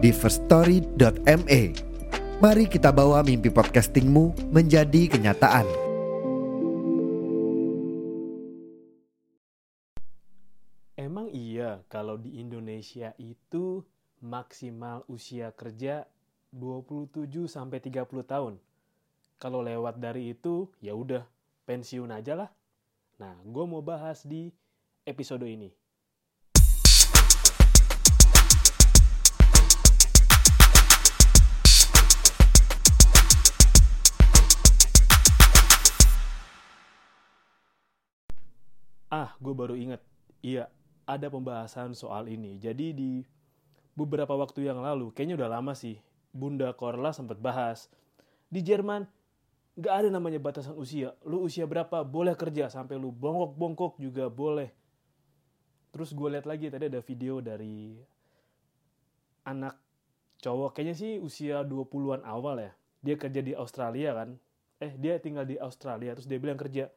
di firststory.me. Mari kita bawa mimpi podcastingmu menjadi kenyataan. Emang iya kalau di Indonesia itu maksimal usia kerja 27 sampai 30 tahun. Kalau lewat dari itu ya udah pensiun aja lah. Nah, gue mau bahas di episode ini. Ah, gue baru inget. Iya, ada pembahasan soal ini. Jadi di beberapa waktu yang lalu, kayaknya udah lama sih, Bunda Korla sempat bahas. Di Jerman, gak ada namanya batasan usia. Lu usia berapa, boleh kerja. Sampai lu bongkok-bongkok juga boleh. Terus gue lihat lagi, tadi ada video dari anak cowok. Kayaknya sih usia 20-an awal ya. Dia kerja di Australia kan. Eh, dia tinggal di Australia. Terus dia bilang kerja.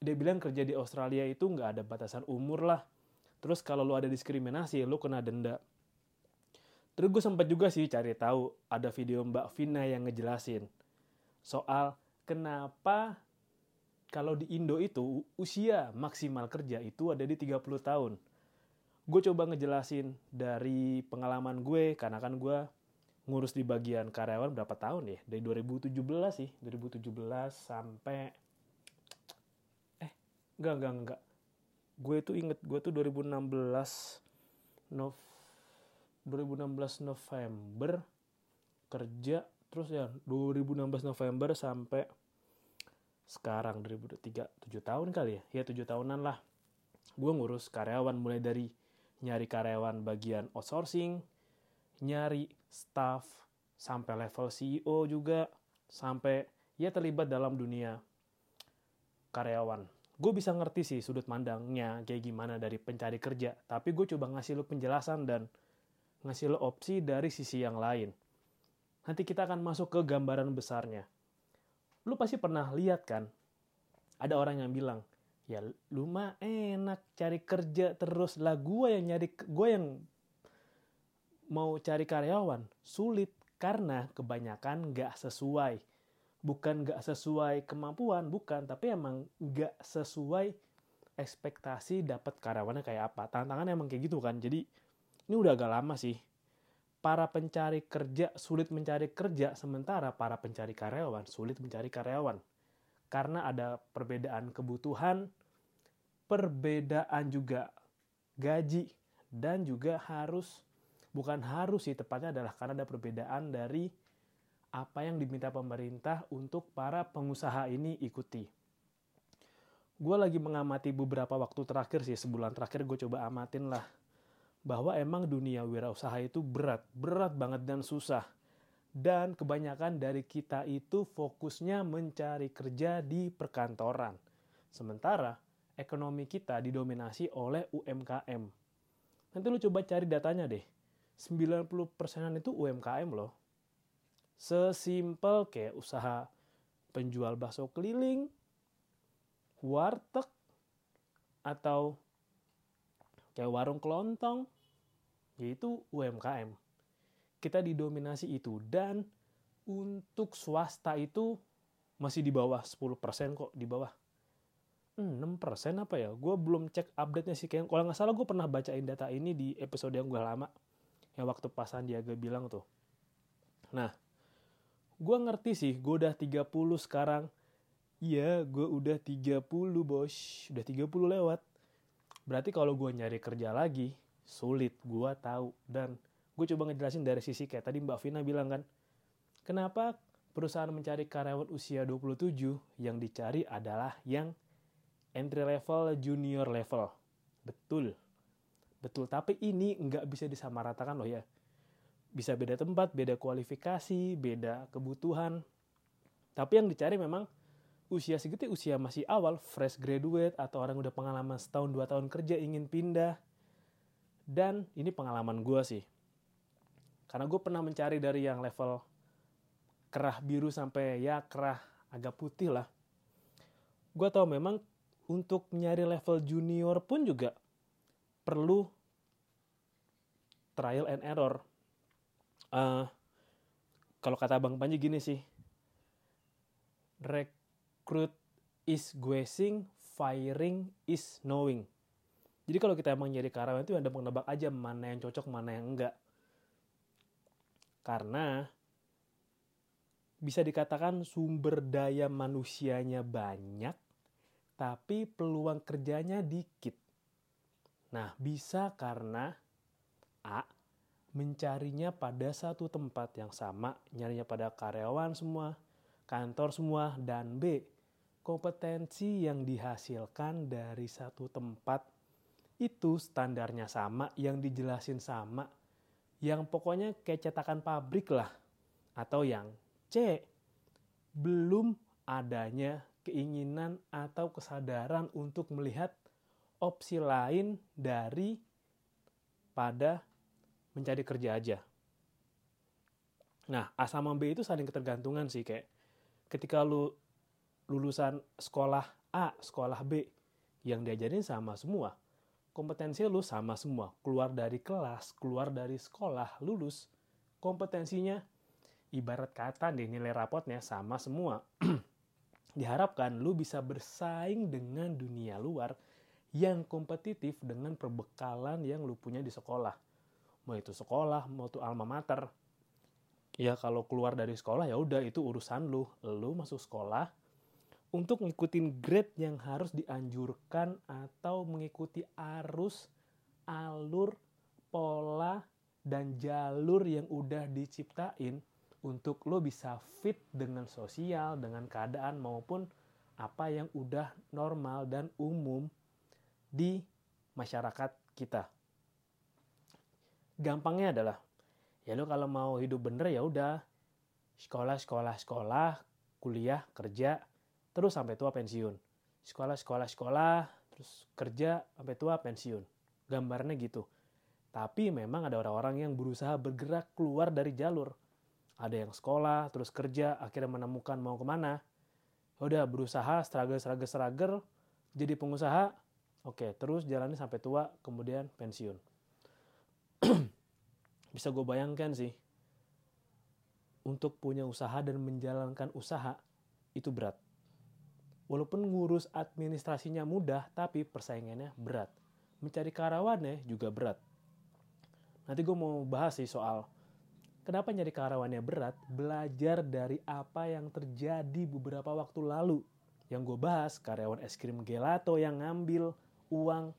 Dia bilang kerja di Australia itu nggak ada batasan umur lah. Terus kalau lu ada diskriminasi, lu kena denda. Terus gue sempat juga sih cari tahu ada video Mbak Vina yang ngejelasin soal kenapa kalau di Indo itu usia maksimal kerja itu ada di 30 tahun. Gue coba ngejelasin dari pengalaman gue karena kan gue ngurus di bagian karyawan berapa tahun ya? Dari 2017 sih, 2017 sampai enggak enggak enggak. Gue itu inget gue tuh 2016 Nov 2016 November kerja terus ya 2016 November sampai sekarang 2003 7 tahun kali ya. Ya 7 tahunan lah. Gue ngurus karyawan mulai dari nyari karyawan bagian outsourcing nyari staff sampai level CEO juga sampai ya terlibat dalam dunia karyawan gue bisa ngerti sih sudut pandangnya kayak gimana dari pencari kerja tapi gue coba ngasih lu penjelasan dan ngasih lo opsi dari sisi yang lain. Nanti kita akan masuk ke gambaran besarnya. Lu pasti pernah lihat kan, ada orang yang bilang, ya lu mah enak cari kerja terus lah gue yang nyari gue yang mau cari karyawan sulit karena kebanyakan nggak sesuai bukan nggak sesuai kemampuan bukan tapi emang nggak sesuai ekspektasi dapat karyawannya kayak apa tantangan emang kayak gitu kan jadi ini udah agak lama sih. Para pencari kerja sulit mencari kerja, sementara para pencari karyawan sulit mencari karyawan. Karena ada perbedaan kebutuhan, perbedaan juga gaji, dan juga harus, bukan harus sih, tepatnya adalah karena ada perbedaan dari apa yang diminta pemerintah untuk para pengusaha ini ikuti. Gue lagi mengamati beberapa waktu terakhir sih, sebulan terakhir gue coba amatin lah bahwa emang dunia wirausaha itu berat, berat banget dan susah. Dan kebanyakan dari kita itu fokusnya mencari kerja di perkantoran. Sementara ekonomi kita didominasi oleh UMKM. Nanti lu coba cari datanya deh. 90%an itu UMKM loh. Sesimpel kayak usaha penjual bakso keliling, warteg, atau kayak warung kelontong, yaitu UMKM. Kita didominasi itu dan untuk swasta itu masih di bawah 10% kok, di bawah 6% apa ya? Gue belum cek update-nya sih. Kayak, kalau nggak salah gue pernah bacain data ini di episode yang gue lama. Yang waktu pas Sandiaga bilang tuh. Nah, gue ngerti sih, gue udah 30 sekarang. Iya, gue udah 30 bos. Udah 30 lewat. Berarti kalau gue nyari kerja lagi, sulit. Gue tahu. Dan gue coba ngejelasin dari sisi kayak tadi Mbak Vina bilang kan. Kenapa perusahaan mencari karyawan usia 27 yang dicari adalah yang entry level junior level? Betul. Betul. Tapi ini nggak bisa disamaratakan loh ya bisa beda tempat, beda kualifikasi, beda kebutuhan. Tapi yang dicari memang usia segitu usia masih awal, fresh graduate atau orang udah pengalaman setahun dua tahun kerja ingin pindah. Dan ini pengalaman gue sih. Karena gue pernah mencari dari yang level kerah biru sampai ya kerah agak putih lah. Gue tau memang untuk nyari level junior pun juga perlu trial and error uh, kalau kata Bang Panji gini sih, recruit is guessing, firing is knowing. Jadi kalau kita emang jadi karyawan itu ada menebak aja mana yang cocok, mana yang enggak. Karena bisa dikatakan sumber daya manusianya banyak, tapi peluang kerjanya dikit. Nah, bisa karena A mencarinya pada satu tempat yang sama, nyarinya pada karyawan semua, kantor semua, dan B, kompetensi yang dihasilkan dari satu tempat itu standarnya sama, yang dijelasin sama, yang pokoknya kayak cetakan pabrik lah. Atau yang C, belum adanya keinginan atau kesadaran untuk melihat opsi lain dari pada mencari kerja aja. Nah, A sama B itu saling ketergantungan sih kayak ketika lu lulusan sekolah A, sekolah B yang diajarin sama semua. Kompetensi lu sama semua. Keluar dari kelas, keluar dari sekolah, lulus, kompetensinya ibarat kata deh nilai rapotnya sama semua. Diharapkan lu bisa bersaing dengan dunia luar yang kompetitif dengan perbekalan yang lu punya di sekolah mau itu sekolah mau itu alma mater. Ya kalau keluar dari sekolah ya udah itu urusan lu. Lu masuk sekolah untuk ngikutin grade yang harus dianjurkan atau mengikuti arus alur pola dan jalur yang udah diciptain untuk lo bisa fit dengan sosial, dengan keadaan maupun apa yang udah normal dan umum di masyarakat kita gampangnya adalah ya lo kalau mau hidup bener ya udah sekolah sekolah sekolah kuliah kerja terus sampai tua pensiun. Sekolah sekolah sekolah terus kerja sampai tua pensiun. Gambarnya gitu. Tapi memang ada orang-orang yang berusaha bergerak keluar dari jalur. Ada yang sekolah terus kerja akhirnya menemukan mau ke mana. Udah berusaha struggle struggle struggle jadi pengusaha oke terus jalani sampai tua kemudian pensiun bisa gue bayangkan sih untuk punya usaha dan menjalankan usaha itu berat. Walaupun ngurus administrasinya mudah, tapi persaingannya berat. Mencari karyawannya juga berat. Nanti gue mau bahas sih soal kenapa nyari karyawannya berat, belajar dari apa yang terjadi beberapa waktu lalu. Yang gue bahas, karyawan es krim gelato yang ngambil uang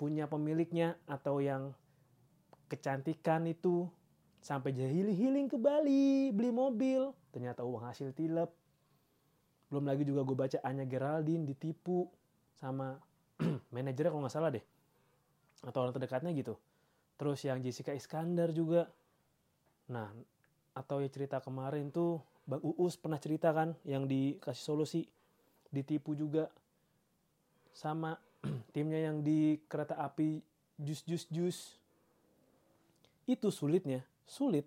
punya pemiliknya atau yang kecantikan itu sampai healing-healing ke Bali, beli mobil, ternyata uang hasil tilep. Belum lagi juga gue baca Anya Geraldine ditipu sama manajernya kalau nggak salah deh. Atau orang terdekatnya gitu. Terus yang Jessica Iskandar juga. Nah, atau ya cerita kemarin tuh Bang Uus pernah cerita kan yang dikasih solusi ditipu juga sama timnya yang di kereta api jus jus jus itu sulitnya. Sulit.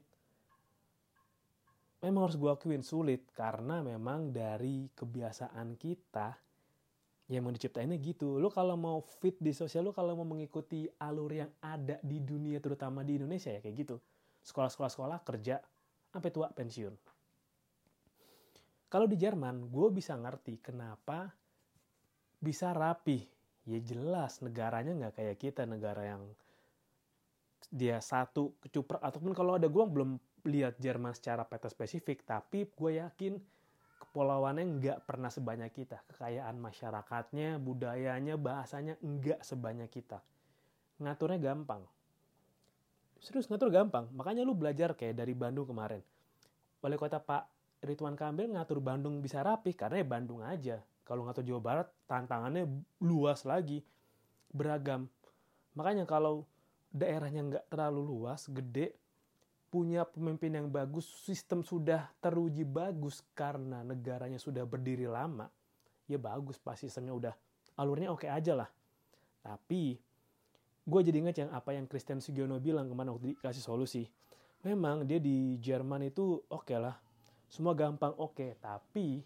Memang harus gue akuin sulit. Karena memang dari kebiasaan kita yang mau diciptainnya gitu. Lo kalau mau fit di sosial lo kalau mau mengikuti alur yang ada di dunia terutama di Indonesia ya kayak gitu. Sekolah-sekolah sekolah kerja sampai tua pensiun. Kalau di Jerman gue bisa ngerti kenapa bisa rapi ya jelas negaranya nggak kayak kita negara yang dia satu kecuprak ataupun kalau ada gue belum lihat Jerman secara peta spesifik tapi gue yakin kepulauannya nggak pernah sebanyak kita. Kekayaan masyarakatnya budayanya bahasanya nggak sebanyak kita. Ngaturnya gampang. Serius ngatur gampang. Makanya lu belajar kayak dari Bandung kemarin. Wali kota Pak Ridwan Kamil ngatur Bandung bisa rapi karena ya Bandung aja. Kalau ngatur Jawa Barat tantangannya luas lagi. Beragam. Makanya kalau daerahnya nggak terlalu luas, gede, punya pemimpin yang bagus, sistem sudah teruji bagus karena negaranya sudah berdiri lama, ya bagus pas sistemnya udah alurnya oke aja lah. Tapi gue jadi ingat yang apa yang Christian Sugiono bilang ke mana waktu dikasih solusi. Memang dia di Jerman itu oke okay lah, semua gampang oke, okay. tapi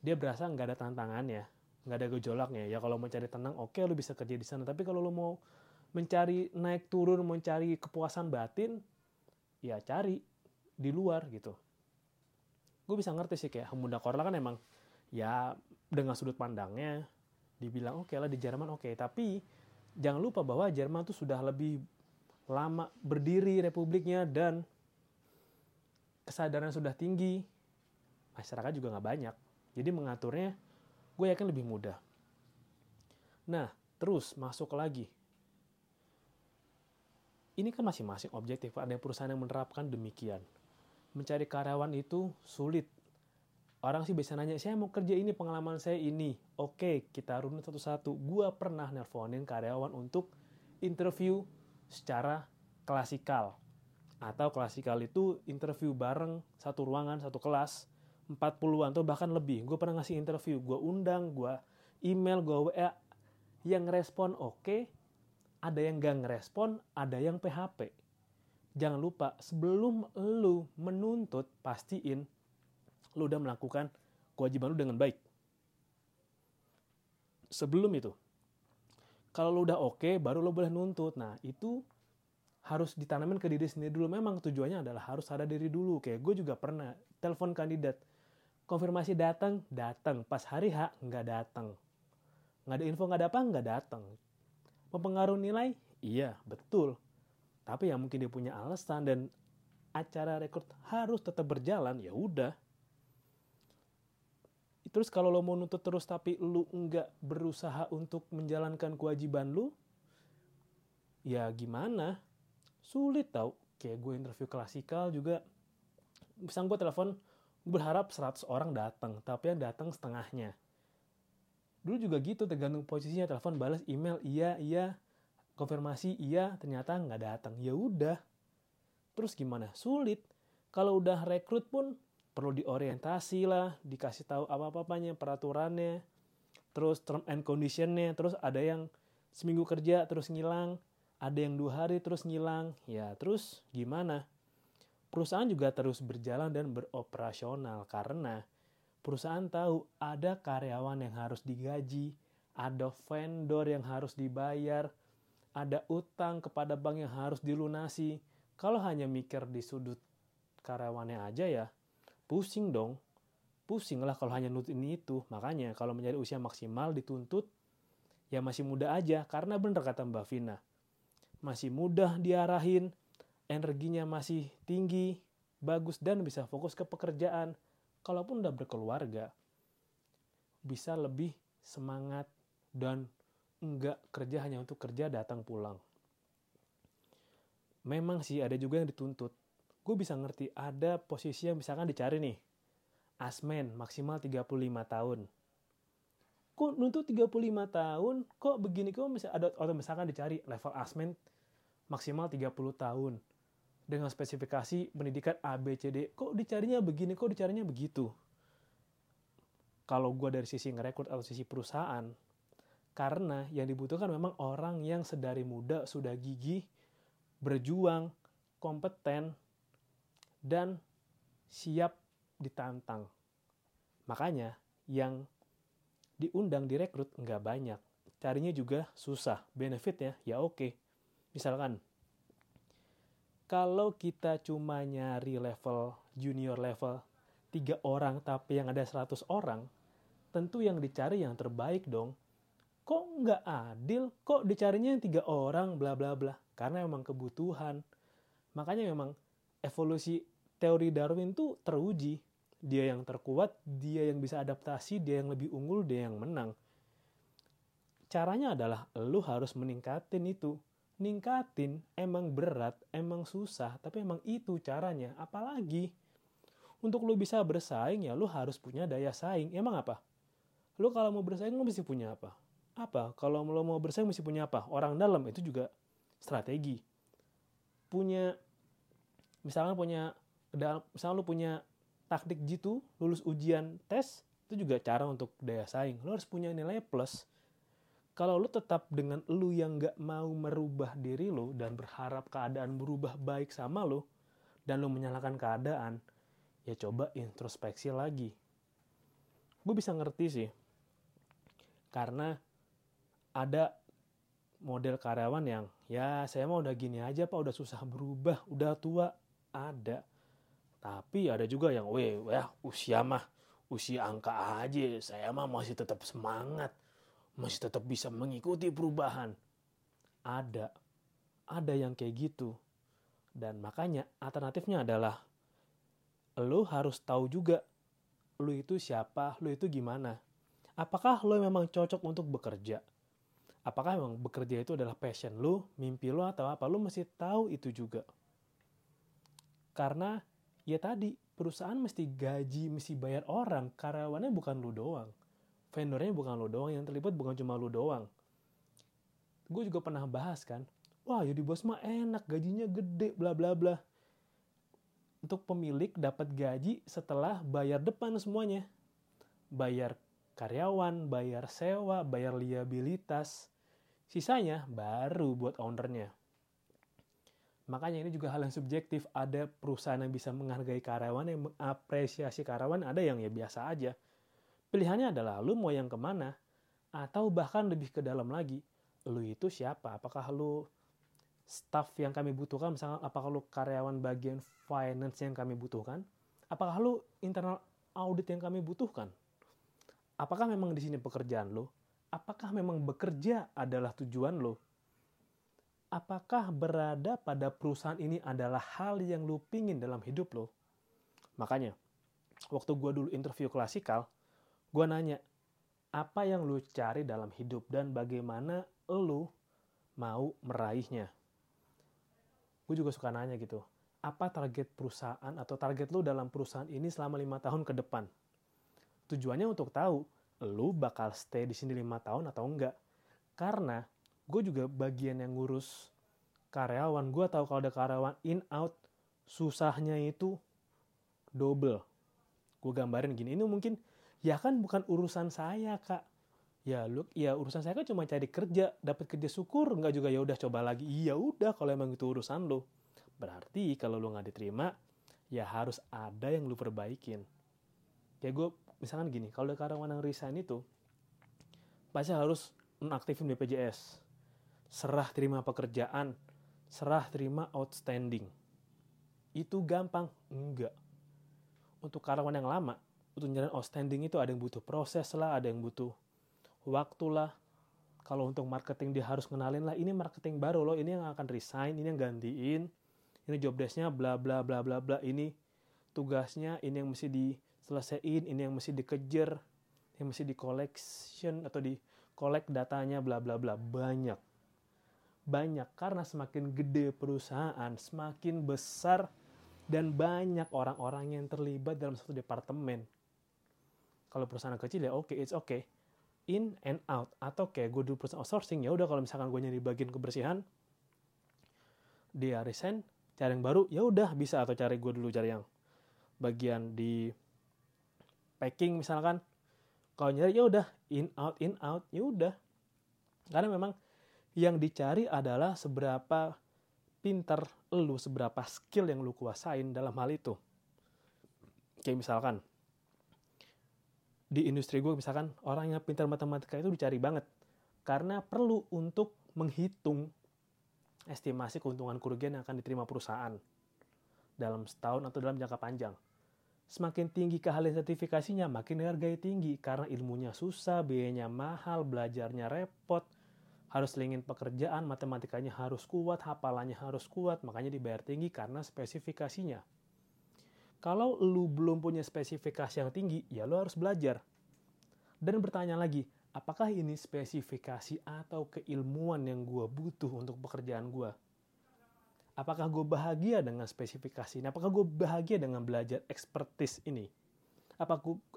dia berasa nggak ada tantangannya, nggak ada gejolaknya. Ya kalau mencari tenang oke okay, lu bisa kerja di sana, tapi kalau lu mau mencari naik turun, mencari kepuasan batin, ya cari di luar gitu. Gue bisa ngerti sih kayak Hamunda Korla kan emang ya dengan sudut pandangnya dibilang oke okay lah di Jerman oke. Okay. tapi jangan lupa bahwa Jerman tuh sudah lebih lama berdiri republiknya dan kesadaran sudah tinggi. Masyarakat juga nggak banyak. Jadi mengaturnya gue yakin lebih mudah. Nah terus masuk lagi ini kan masing-masing objektif. Ada perusahaan yang menerapkan demikian. Mencari karyawan itu sulit. Orang sih bisa nanya, saya mau kerja ini, pengalaman saya ini. Oke, kita runut satu-satu. Gua pernah nelponin karyawan untuk interview secara klasikal. Atau klasikal itu interview bareng satu ruangan, satu kelas, 40-an atau bahkan lebih. Gue pernah ngasih interview, gue undang, gue email, gue WA. Yang respon oke, ada yang gak ngerespon, ada yang PHP. Jangan lupa, sebelum lu menuntut, pastiin lu udah melakukan kewajiban lu dengan baik. Sebelum itu. Kalau lu udah oke, okay, baru lu boleh nuntut. Nah, itu harus ditanamin ke diri sendiri dulu. Memang tujuannya adalah harus ada diri dulu. Kayak gue juga pernah telepon kandidat. Konfirmasi datang, datang. Pas hari H, nggak datang. Nggak ada info, nggak ada apa, nggak datang mempengaruhi nilai? Iya, betul. Tapi yang mungkin dia punya alasan dan acara rekrut harus tetap berjalan, ya udah. Terus kalau lo mau nuntut terus tapi lu nggak berusaha untuk menjalankan kewajiban lu, ya gimana? Sulit tau. Kayak gue interview klasikal juga, bisa gue telepon, gue berharap 100 orang datang, tapi yang datang setengahnya dulu juga gitu tergantung posisinya. Telepon balas email iya iya. Konfirmasi iya ternyata nggak datang. Ya udah. Terus gimana? Sulit. Kalau udah rekrut pun perlu diorientasi lah dikasih tahu apa apanya peraturannya. Terus term and conditionnya. Terus ada yang seminggu kerja terus ngilang. Ada yang dua hari terus ngilang. Ya terus gimana? Perusahaan juga terus berjalan dan beroperasional karena perusahaan tahu ada karyawan yang harus digaji, ada vendor yang harus dibayar, ada utang kepada bank yang harus dilunasi. Kalau hanya mikir di sudut karyawannya aja ya, pusing dong. Pusing lah kalau hanya nutut ini itu. Makanya kalau menjadi usia maksimal dituntut, ya masih muda aja. Karena bener kata Mbak Vina. Masih mudah diarahin, energinya masih tinggi, bagus, dan bisa fokus ke pekerjaan kalaupun udah berkeluarga bisa lebih semangat dan enggak kerja hanya untuk kerja datang pulang. Memang sih ada juga yang dituntut. Gue bisa ngerti ada posisi yang misalkan dicari nih. Asmen maksimal 35 tahun. Kok nuntut 35 tahun? Kok begini? Kok misalkan ada atau misalkan dicari level asmen maksimal 30 tahun dengan spesifikasi pendidikan A, B, C, D. Kok dicarinya begini, kok dicarinya begitu? Kalau gue dari sisi ngerekrut atau sisi perusahaan, karena yang dibutuhkan memang orang yang sedari muda sudah gigih, berjuang, kompeten, dan siap ditantang. Makanya yang diundang direkrut nggak banyak. Carinya juga susah. Benefitnya ya oke. Misalkan kalau kita cuma nyari level junior level tiga orang tapi yang ada 100 orang, tentu yang dicari yang terbaik dong. Kok nggak adil? Kok dicarinya yang tiga orang bla bla bla? Karena memang kebutuhan. Makanya memang evolusi teori Darwin tuh teruji. Dia yang terkuat, dia yang bisa adaptasi, dia yang lebih unggul, dia yang menang. Caranya adalah lu harus meningkatin itu ningkatin emang berat, emang susah, tapi emang itu caranya. Apalagi untuk lu bisa bersaing ya lu harus punya daya saing. Emang apa? Lu kalau mau bersaing lu mesti punya apa? Apa? Kalau lu mau bersaing mesti punya apa? Orang dalam itu juga strategi. Punya misalkan punya misalnya lu punya taktik jitu lulus ujian tes itu juga cara untuk daya saing lu harus punya nilai plus kalau lu tetap dengan lu yang gak mau merubah diri lu dan berharap keadaan berubah baik sama lu dan lu menyalahkan keadaan ya coba introspeksi lagi. Gue bisa ngerti sih. Karena ada model karyawan yang ya saya mah udah gini aja pak udah susah berubah udah tua. Ada. Tapi ada juga yang weh ya usia mah usia angka aja saya mah masih tetap semangat masih tetap bisa mengikuti perubahan. Ada ada yang kayak gitu. Dan makanya alternatifnya adalah lo harus tahu juga lo itu siapa lo itu gimana. Apakah lo memang cocok untuk bekerja? Apakah memang bekerja itu adalah passion lu, mimpi lu atau apa, lu mesti tahu itu juga. Karena ya tadi perusahaan mesti gaji, mesti bayar orang, karyawannya bukan lu doang. Vendornya bukan lu doang, yang terlibat bukan cuma lu doang. Gue juga pernah bahas kan, wah jadi bos mah enak, gajinya gede, bla bla bla. Untuk pemilik dapat gaji setelah bayar depan semuanya. Bayar karyawan, bayar sewa, bayar liabilitas, Sisanya baru buat ownernya. Makanya ini juga hal yang subjektif. Ada perusahaan yang bisa menghargai karyawan, yang mengapresiasi karyawan, ada yang ya biasa aja. Pilihannya adalah lu mau yang ke mana, atau bahkan lebih ke dalam lagi, lu itu siapa? Apakah lu staff yang kami butuhkan, misalnya apakah lu karyawan bagian finance yang kami butuhkan? Apakah lu internal audit yang kami butuhkan? Apakah memang di sini pekerjaan lu? apakah memang bekerja adalah tujuan lo? Apakah berada pada perusahaan ini adalah hal yang lo pingin dalam hidup lo? Makanya, waktu gue dulu interview klasikal, gue nanya, apa yang lo cari dalam hidup dan bagaimana lo mau meraihnya? Gue juga suka nanya gitu, apa target perusahaan atau target lo dalam perusahaan ini selama lima tahun ke depan? Tujuannya untuk tahu lu bakal stay di sini lima tahun atau enggak. Karena gue juga bagian yang ngurus karyawan. Gue tahu kalau ada karyawan in out, susahnya itu double. Gue gambarin gini, ini mungkin ya kan bukan urusan saya kak. Ya lu, ya urusan saya kan cuma cari kerja, dapat kerja syukur, nggak juga ya udah coba lagi. Iya udah kalau emang itu urusan lo. Berarti kalau lu nggak diterima, ya harus ada yang lu perbaikin. Kayak gue misalkan gini, kalau karyawan yang resign itu, pasti harus nonaktifin BPJS, serah terima pekerjaan, serah terima outstanding. Itu gampang? Enggak. Untuk karyawan yang lama, untuk jalan outstanding itu ada yang butuh proses lah, ada yang butuh waktu lah. Kalau untuk marketing dia harus kenalin lah, ini marketing baru loh, ini yang akan resign, ini yang gantiin, ini job desknya bla bla bla bla bla, ini tugasnya, ini yang mesti di selesaiin ini yang mesti dikejar yang mesti di collection atau di collect datanya bla bla bla. Banyak. Banyak karena semakin gede perusahaan semakin besar dan banyak orang-orang yang terlibat dalam satu departemen kalau perusahaan kecil ya oke okay, it's okay. In and out atau kayak gue dulu perusahaan outsourcing ya udah kalau misalkan gue nyari bagian kebersihan dia resign cari yang baru ya udah bisa atau cari gue dulu cari yang bagian di packing misalkan. Kalau nyari ya udah in out in out ya udah. Karena memang yang dicari adalah seberapa pinter lu seberapa skill yang lu kuasain dalam hal itu. Kayak misalkan di industri gue misalkan orang yang pintar matematika itu dicari banget karena perlu untuk menghitung estimasi keuntungan kerugian yang akan diterima perusahaan dalam setahun atau dalam jangka panjang Semakin tinggi keahlian sertifikasinya, makin dihargai tinggi karena ilmunya susah, biayanya mahal, belajarnya repot, harus selingin pekerjaan, matematikanya harus kuat, hafalannya harus kuat, makanya dibayar tinggi karena spesifikasinya. Kalau lu belum punya spesifikasi yang tinggi, ya lu harus belajar. Dan bertanya lagi, apakah ini spesifikasi atau keilmuan yang gue butuh untuk pekerjaan gue? Apakah gue bahagia dengan spesifikasi ini? Apakah gue bahagia dengan belajar expertise ini?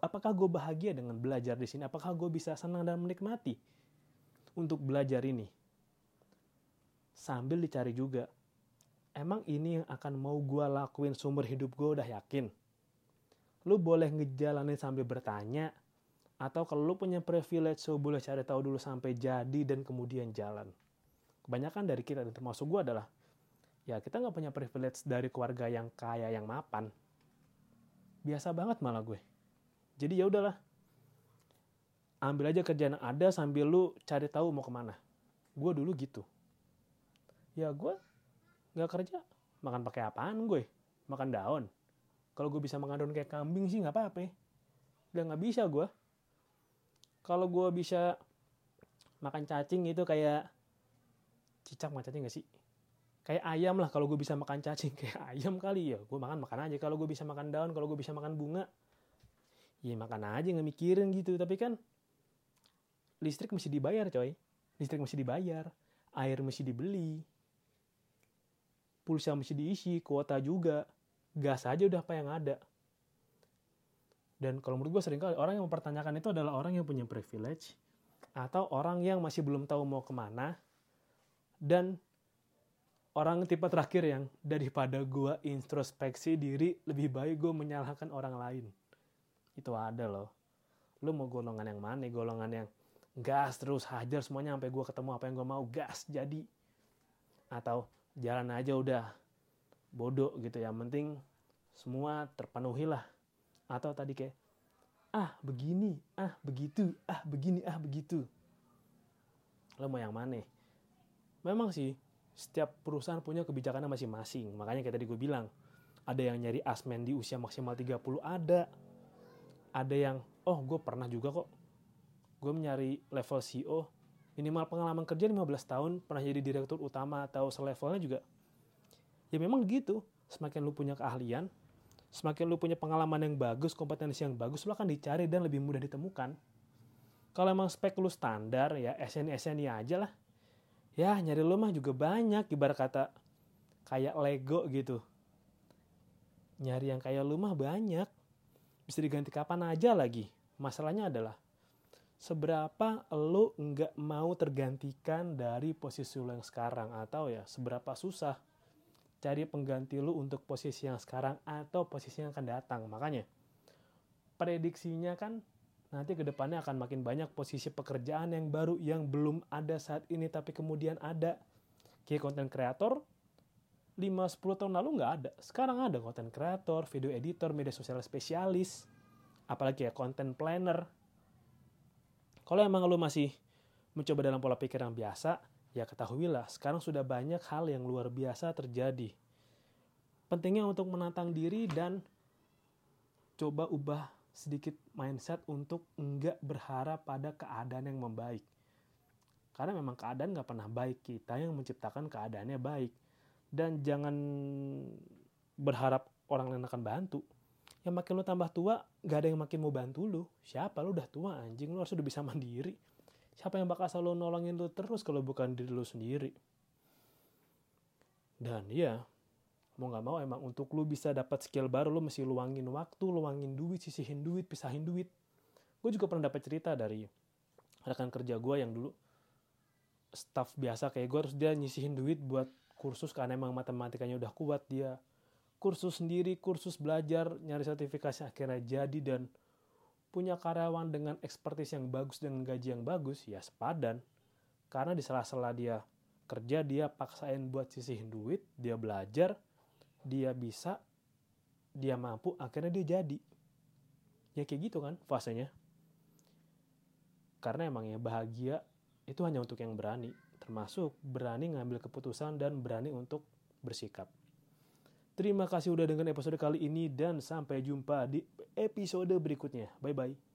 Apakah gue bahagia dengan belajar di sini? Apakah gue bisa senang dan menikmati untuk belajar ini? Sambil dicari juga emang ini yang akan mau gue lakuin sumber hidup gue udah yakin? Lu boleh ngejalanin sambil bertanya atau kalau lu punya privilege so boleh cari tahu dulu sampai jadi dan kemudian jalan. Kebanyakan dari kita dan termasuk gue adalah ya kita nggak punya privilege dari keluarga yang kaya yang mapan. Biasa banget malah gue. Jadi ya udahlah. Ambil aja kerjaan yang ada sambil lu cari tahu mau ke mana. Gue dulu gitu. Ya gue nggak kerja makan pakai apaan gue? Makan daun. Kalau gue bisa makan daun kayak kambing sih nggak apa-apa. Udah nggak bisa gue. Kalau gue bisa makan cacing itu kayak cicak makan cacing gak sih? Kayak ayam lah kalau gue bisa makan cacing kayak ayam kali ya. Gue makan makan aja. Kalau gue bisa makan daun kalau gue bisa makan bunga ya makan aja nggak mikirin gitu. Tapi kan listrik mesti dibayar coy. Listrik mesti dibayar air mesti dibeli pulsa mesti diisi kuota juga. Gas aja udah apa yang ada. Dan kalau menurut gue sering kali orang yang mempertanyakan itu adalah orang yang punya privilege atau orang yang masih belum tahu mau ke mana. Dan orang tipe terakhir yang daripada gue introspeksi diri lebih baik gue menyalahkan orang lain. Itu ada loh. Lu mau golongan yang mana? Golongan yang gas terus hajar semuanya sampai gue ketemu apa yang gue mau gas jadi. Atau jalan aja udah. Bodoh gitu ya penting semua terpenuhi lah atau tadi kayak ah begini ah begitu ah begini ah begitu. Lo mau yang mana? Memang sih setiap perusahaan punya kebijakannya masing-masing. Makanya kayak tadi gue bilang ada yang nyari asmen di usia maksimal 30 ada. Ada yang oh gue pernah juga kok. Gue mencari level CEO minimal pengalaman kerja 15 tahun pernah jadi direktur utama atau selevelnya juga ya memang gitu semakin lu punya keahlian semakin lu punya pengalaman yang bagus, kompetensi yang bagus, lu akan dicari dan lebih mudah ditemukan. Kalau emang spek lu standar, ya SNI-SNI aja lah. Ya, nyari lu mah juga banyak, ibarat kata kayak Lego gitu. Nyari yang kayak lu mah banyak. Bisa diganti kapan aja lagi. Masalahnya adalah, seberapa lu nggak mau tergantikan dari posisi lu yang sekarang. Atau ya, seberapa susah cari pengganti lu untuk posisi yang sekarang atau posisi yang akan datang. Makanya prediksinya kan nanti ke depannya akan makin banyak posisi pekerjaan yang baru yang belum ada saat ini tapi kemudian ada. Kayak konten kreator 5-10 tahun lalu nggak ada. Sekarang ada konten kreator, video editor, media sosial spesialis, apalagi ya konten planner. Kalau emang lu masih mencoba dalam pola pikir yang biasa, ya ketahuilah sekarang sudah banyak hal yang luar biasa terjadi. Pentingnya untuk menantang diri dan coba ubah sedikit mindset untuk enggak berharap pada keadaan yang membaik. Karena memang keadaan nggak pernah baik, kita yang menciptakan keadaannya baik. Dan jangan berharap orang lain akan bantu. Yang makin lu tambah tua, gak ada yang makin mau bantu lu. Siapa? Lu udah tua anjing, lu harus udah bisa mandiri. Siapa yang bakal selalu nolongin lu terus kalau bukan diri lu sendiri? Dan ya mau nggak mau emang untuk lu bisa dapat skill baru lu mesti luangin waktu luangin duit sisihin duit pisahin duit. Gue juga pernah dapat cerita dari rekan kerja gue yang dulu staff biasa kayak gue harus dia nyisihin duit buat kursus karena emang matematikanya udah kuat dia kursus sendiri kursus belajar nyari sertifikasi akhirnya jadi dan punya karyawan dengan ekspertis yang bagus dengan gaji yang bagus, ya sepadan. Karena di sela-sela dia kerja, dia paksain buat sisihin duit, dia belajar, dia bisa, dia mampu, akhirnya dia jadi. Ya kayak gitu kan fasenya. Karena emang ya bahagia itu hanya untuk yang berani. Termasuk berani ngambil keputusan dan berani untuk bersikap. Terima kasih udah dengan episode kali ini dan sampai jumpa di episode berikutnya. Bye bye.